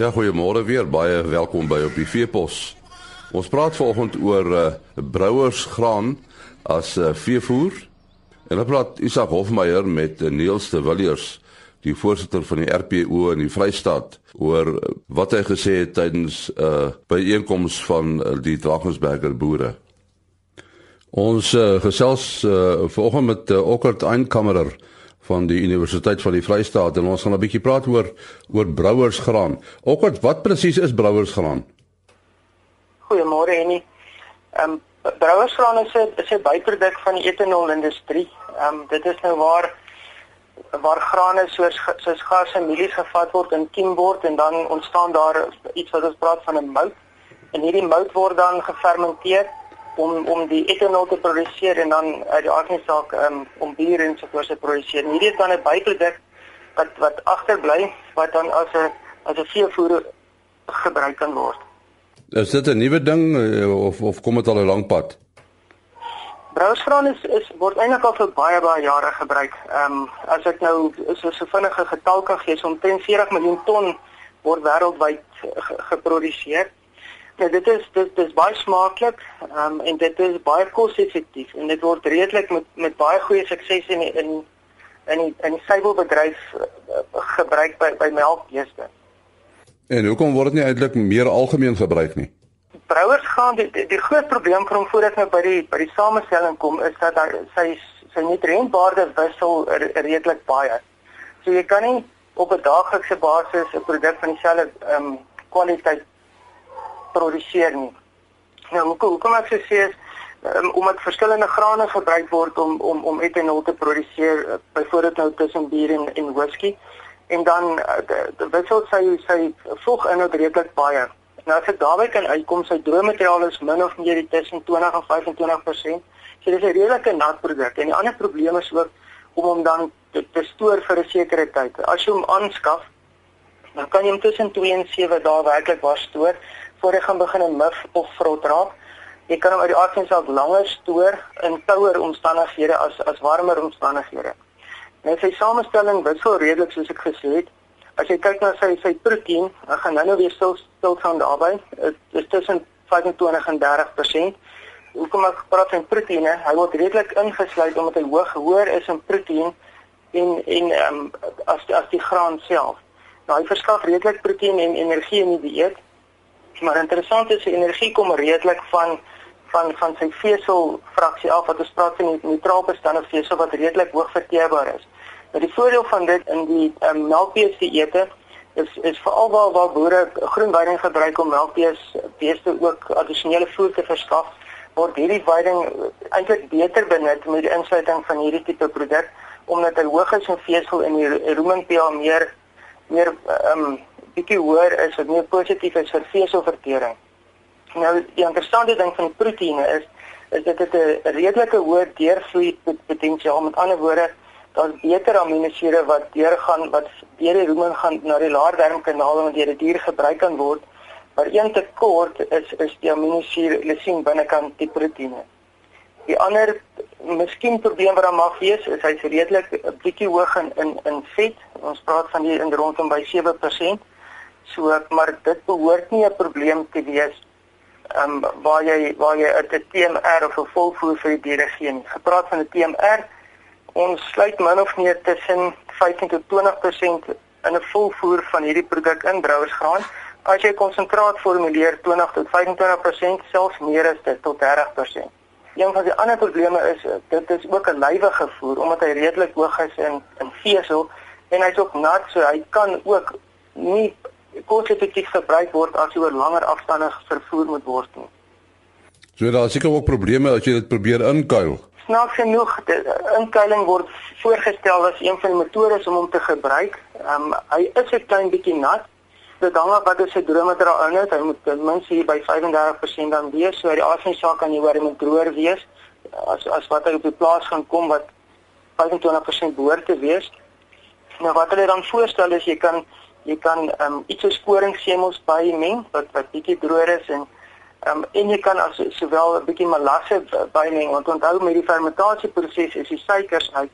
Ja, goeiemôre weer. Baie welkom by op die Veepos. Ons praat vanoggend oor uh, brouersgraan as uh, veevoer. En dan praat Isak Hofmeyer met uh, Niels de Villiers, die voorsitter van die RPO in die Vrystaat, oor uh, wat hy gesê het tydens 'n uh, byeenkoms van uh, die Drakensberger boere. Ons uh, gesels uh, vanoggend met uh, Okkert Einkammerer van die Universiteit van die Vrystaat en ons gaan 'n bietjie praat oor oor brouersgraan. Ook wat wat presies is brouersgraan? Goeiemôre Henny. Ehm um, brouersgraan is 'n is 'n byproduk van die etanolindustrie. Ehm um, dit is nou waar waar grane soos soos gas en mielies gevat word en kiem word en dan ontstaan daar iets wat ons praat van 'n mout. En hierdie mout word dan gefermenteer om om die etanol te produseer en dan uit die aardse saak um, om bier en so voort te produseer. Hierdie is dan 'n byproduk wat wat agterbly wat dan as 'n as 'n veevoer gebruik kan word. Is dit 'n nuwe ding eh, of of kom dit al 'n lang pad? Brouersgraan is is word eintlik al vir baie baie jare gebruik. Ehm um, as ek nou so so vinnige getal kan gee, so omtrent 40 miljoen ton word wêreldwyd geproduseer. Ja, dit is dit is baie smaaklik um, en dit is baie koste-effektief en dit word redelik met met baie goeie sukses in in in die in die suiwelbedryf uh, gebruik by by melkbeeste. En hoekom word dit nie eintlik meer algemeen gebruik nie? Brouers gaan die, die, die groot probleem vir hom voordat nou by die by die samestelling kom is dat hy sy sy nutriëntwaarde wissel redelik baie. So jy kan nie op 'n daaglikse basis 'n produk van dieselfde ehm um, kwaliteit produseer nie. Nou hoekom hoekom ek sê is um, omdat verskillende grane gebruik word om om om etanol te produseer, uh, byvoorbeeld nou tussen bier en en whisky en dan uh, wissel sy sy voeg in ook redelik baie. Nou as ek daarby kan uitkom, sy droommateriaal is min of meer tussen 20 en 25%. So dis 'n redelike nat produk. En die ander probleem is ook om hom dan te, te stoor vir 'n sekere tyd. As jy hom aanskaf, dan kan jy hom tussen 2 en 7 dae werklik waar stoor voor hy gaan begin en mif of vrot raak. Jy kan hom uit die aard van self langer stoor in kouer omstandighede as as warmer omstandighede. Net sy samestelling wissel redelik soos ek gesê het. As jy kyk na sy sy proteïen, dan gaan nou weer stil stil staan daarby. Dit is tussen 25 en 30%. Hoekom ek praat van proteïene? Hy word redelik ingesluit omdat hy hoog hoër is in proteïen en en um, as as die graan self. Nou hy verskaf redelik proteïen en energie in die dieet maar interessant is die energie kom redelik van van van sy vesel fraksie af wat ons praat van die neutraal bestande vesel wat redelik hoog verteerbaar is. Nou die voordeel van dit in die um, melkbeeste eete is is veral waar waar boere groen veiding gebruik om melkbeeste beeste ook addisionele voer te verskaf word hierdie veiding eintlik beter benut met die insluiting van hierdie tipe produk omdat hy hoog is in vesel en die rumen pH meer meer ehm um, bietjie hoër is wat meer positief is vir veselvertering. Nou die interessante ding van proteïene is is dit het 'n redelike hoë deurvloei potensiaal. Met ander woorde, daar's beter aminosure wat deurgaan wat deur die rumen gaan na die laardarmkanaal en deur die dier gebruik kan word. Maar een tekort is is die aminosuur lisien binnekant die proteïene. Die ander miskien probleem wat daar mag wees is hy's redelik 'n bietjie hoog in in in vet. Ons praat van hier in rondom by 7%. So maar dit behoort nie 'n probleem te wees um, waar jy waar jy 'n TMR of 'n volvoer vir die diere gee. Gepraat van 'n TMR, ons sluit min of meer tussen 15 tot 20% in 'n volvoer van hierdie produk in brouersgraan. As jy konsentraat formuleer 20 tot 25%, selfs meer as dit tot 30%. Een van die ander probleme is dit is ook 'n lywige voer omdat hy redelik hoog is in in vesel en hy's ook nat, so hy kan ook nie koste-effektief gebruik word as jy oor langer afstande vervoer moet word nie. So daar is seker ook probleme as jy dit probeer inkuil. Snaaks genoeg, inkuiling word voorgestel as een van die metodes om hom te gebruik. Ehm um, hy is 'n klein bietjie nat. Dit hang af wat is sy droommateriaal inhoud. Hy moet ten minste hier by 35% dan wees. So die asemsaak kan jy hoor hy moet droër wees as as wat hy op die plaas gaan kom wat 25% behoort te wees. Nou wat hulle dan voorstel is jy kan jy kan ehm um, iets so sporingsemels bymeng wat wat bietjie droër is en ehm um, en jy kan as sowel 'n bietjie melasse bymeng want onthou met die fermentasieproses is die suikers uit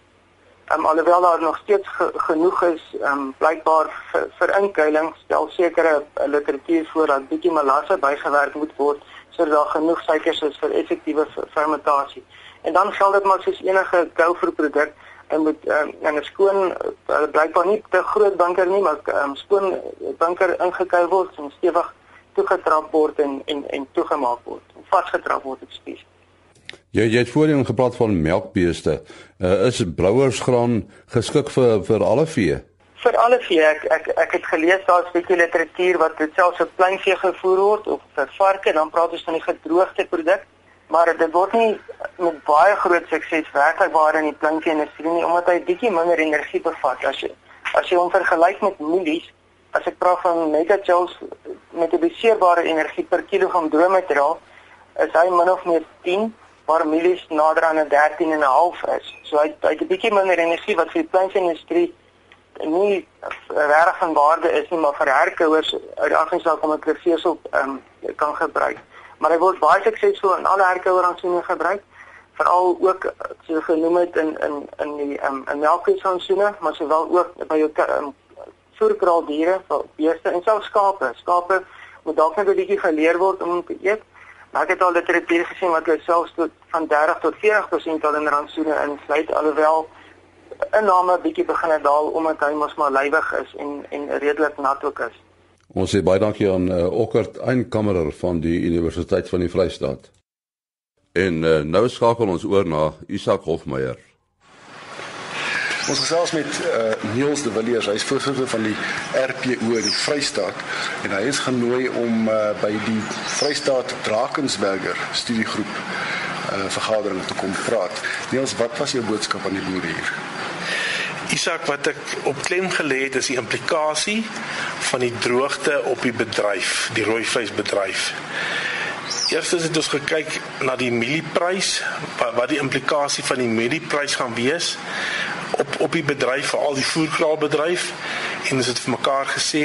Ehm um, alhoewel daar nog steeds ge genoeg is, ehm um, blykbaar vir, vir inkuiling stel sekere uh, literatuur voor dat bietjie melasse bygewerk moet word sodat daar genoeg suikers is vir effektiewe fermentasie. En dan geld dit maar soos enige gouver produk en moet um, en 'n skoon uh, blykbaar nie te groot bunker nie, maar um, ehm, skoon bunker ingekuil word en stewig toegetrap word en en en toegemaak word. Vasgetrap word op spies. Jy jy het voorheen gepraat van melkbeeste. Uh, is brouersgraan geskik vir vir alle vee? Vir alle vee. Ek ek ek het gelees daar's baie literatuur wat dit selfs op kleinvee gevoer word of vir varke, dan praat ons van die gedroogde produk maar dit word nie met baie groot sukses werklik waar in die plantjie industrie nie omdat hy bietjie minder energie bevat. As jy as jy hom vergelyk met mielies as ek praat van megajoules met 'n beseerbare energie per kilogram droommateriaal is hy min of meer 10 waar mielies nader aan 'n 13 en 'n half is. So hy hy het bietjie minder energie wat vir die plantjie industrie nie regtig van waarde is nie maar vir herkouers uit die agtersaak om 'n kreefsel um, kan gebruik maar hy word baie suksesvol in alle herkouerrantsoene gebruik veral ook so genoem het in in in die um, in melkveesrantsoene maar sowel ook by jou um, voerkraaldiere vir beeste en selfs skape. Skape moet dalk net 'n bietjie geleer word om te eet maar ek het al literatuur gesien wat selfs tot van 30 tot 40% al in rantsoene insluit alhoewel 'n name bietjie begin daal omdat hy mos maar lywig is en en redelik nat ook is Ons sê baie dankie aan uh, Okkert Einkammerer van die Universiteit van die Vrystaat. En uh, nou skakel ons oor na Isak Hofmeyer. Ons gesels met uh, Niels de Villiers, hy is voorsitter van die RPO in die Vrystaat en hy is genooi om uh, by die Vrystaat Drakensberger studiegroep uh, vergadering te kom praat. Niels, wat was jou boodskap aan die boere hier? Isak wat ek op klem gelê het is die implikasie van die droogte op die bedryf, die rooi vleisbedryf. Eerstens het ons gekyk na die mielieprys, wat die implikasie van die mielieprys gaan wees op op die bedryf, veral die voerkraalbedryf en ons het vir mekaar gesê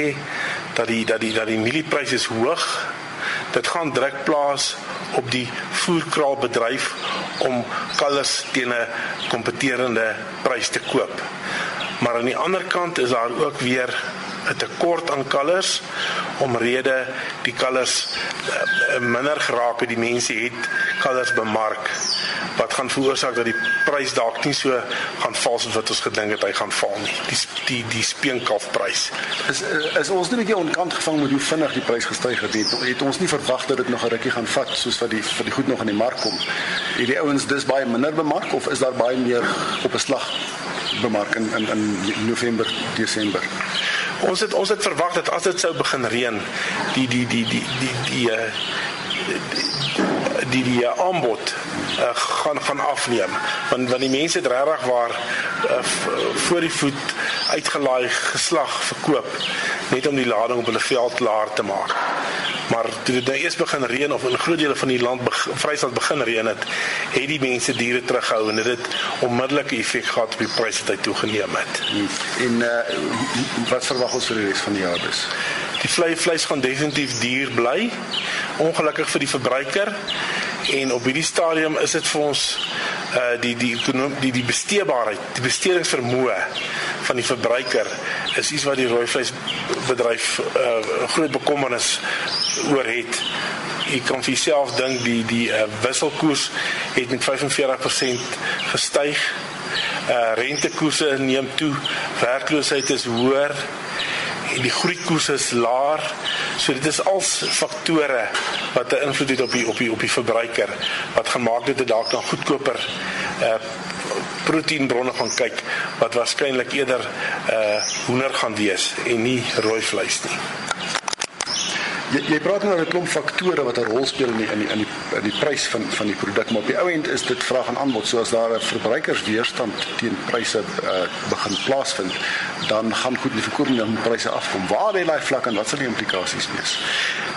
dat die dat die dat die mielieprys is hoog. Dit gaan druk plaas op die voerkraalbedryf om kalvers teen 'n kompeterende prys te koop. Maar aan die ander kant is daar ook weer 'n tekort aan kalvers omrede die kalvers uh, minder geraak het die mense het kalvers bemark wat gaan veroorsaak dat die prys dalk nie so gaan val soos wat ons gedink het hy gaan val nie. Die die die speenkalfprys is is ons net 'n bietjie onkant gevang met hoe vinnig die prys gestyg het? Het, het ons nie verwag dat dit nog 'n rukkie gaan vat soos wat die vir die goed nog in die mark kom? Het die ouens dis baie minder bemark of is daar baie meer op 'n slag bemark in in in November Desember? Ons het ons het verwag dat as dit sou begin reën die die die die die die uh, die die aanbod uh, gaan gaan afneem. Want want die mense het regtig waar uh, voor die voet uitgelaai geslag verkoop net om die lading op hulle veld klaar te maak. Maar toe dit nou eers begin reën of in groot dele van die land Vrystaat begin reën het het die mense diere terughou en dit het onmiddellike effek gehad op die pryse wat toegeneem het. En uh, wat verwag ons vir die res van die jaar dus? Die vleis vleis gaan definitief duur bly. Ongelukkig vir die verbruiker en op hierdie stadium is dit vir ons uh die die die die besteedbaarheid die bestedingsvermoë van die verbruiker is iets wat die rooi vleisbedryf uh eh, groot bekommernis oor het. Ek kan vir self dink die die uh, wisselkoers het met 45% gestyg. Uh rentekoerse neem toe. Werkloosheid is hoër die groeikoers is laer. So dit is als faktore wat 'n invloed het op die op die op die verbruiker wat gaan maak dit dalk dan goedkoper uh proteïenbronne gaan kyk wat waarskynlik eerder uh hoender gaan wees en nie rooi vleis nie. Jy jy praat nou oor 'n klomp faktore wat 'n rol speel in die in die in die, in die prys van van die produk, maar op die ou end is dit vraag en aanbod. So as daar 'n verbruikersweerstand teen pryse uh, begin plaasvind, dan gaan goed die verkoop dan pryse afkom. Waar lê daai vlak en wat sal die implikasies wees?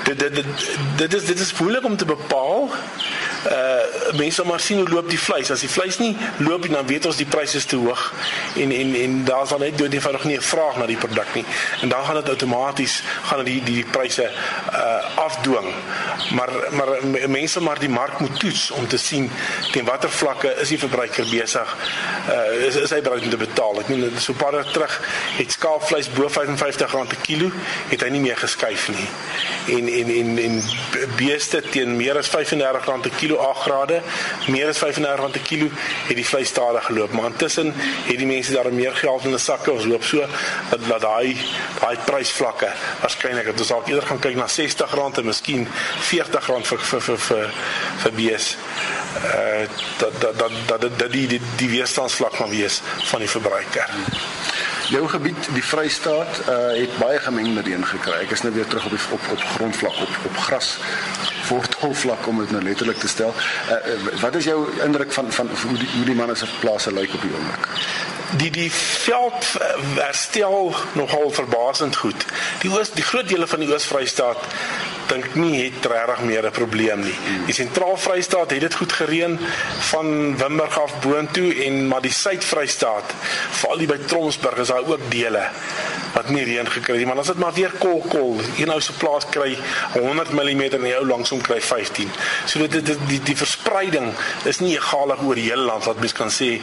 Dit dit dit dit is dit is moeilik om te bepaal uh mense maar sien hoe loop die vleis. As die vleis nie loop nie, dan weet ons die pryse is te hoog en en en daar's dan net doodgewoonig nie 'n vraag na die produk nie. En dan gaan dit outomaties gaan die die, die pryse uh afdwing. Maar maar mense maar die mark moet toets om te sien teen watter vlakke is die verbruiker besig uh is, is hy bereid om te betaal. Ek meen so paar dae terug het skaapvleis bo R55 per kilo het hy nie meer geskuif nie. En en en en beeste teen meer as R35 per kilo 8 grade, meer as R35 per kilo het die vleis stadig geloop. Maar intussen het die mense daar meer geld in hulle sakke. Ons hoop so dat dat daai daai prysvlakke waarskynlik dat ons dalk eerder gaan kyk na R60 en miskien R40 vir vir vir vir, vir beeste uh dat dat dat dat dat die die, die weerstandsvlak gaan wees van die verbruiker. Jou gebied, die Vrystaat, uh het baie gemengde reën gekry. Ek is nou weer terug op die op op grondvlak op op gras voortholvlak om dit nou letterlik te stel. Uh wat is jou indruk van van hoe die hoe die manne se plase lyk op die oomblik? die die veld herstel nogal verbasend goed. Die oos die groot dele van die Oos-Vrystaat dink nie het regtig meer 'n probleem nie. Die Sentraal-Vrystaat het dit goed gereën van Wimberg af boontoe en maar die Suid-Vrystaat, veral die by Tromsburg is daar ook dele wat nie reën gekry nie, maar as dit maar weer kol kol, een ou se plaas kry 100 mm en die ou langsom kry 15. So dit die die, die verspreiding is nie egalig oor die hele land wat mens kan sê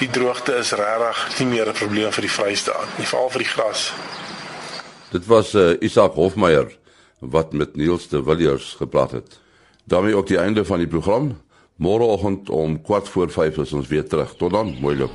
die droogte is regtig nie meer 'n probleem vir die Vrystaat nie, veral vir die gras. Dit was uh, Isak Hofmeyer wat met Niels de Villiers gepraat het. daarmee ook die einde van die program. Môreoggend om kwart voor 5 is ons weer terug. Tot dan, mooi loop.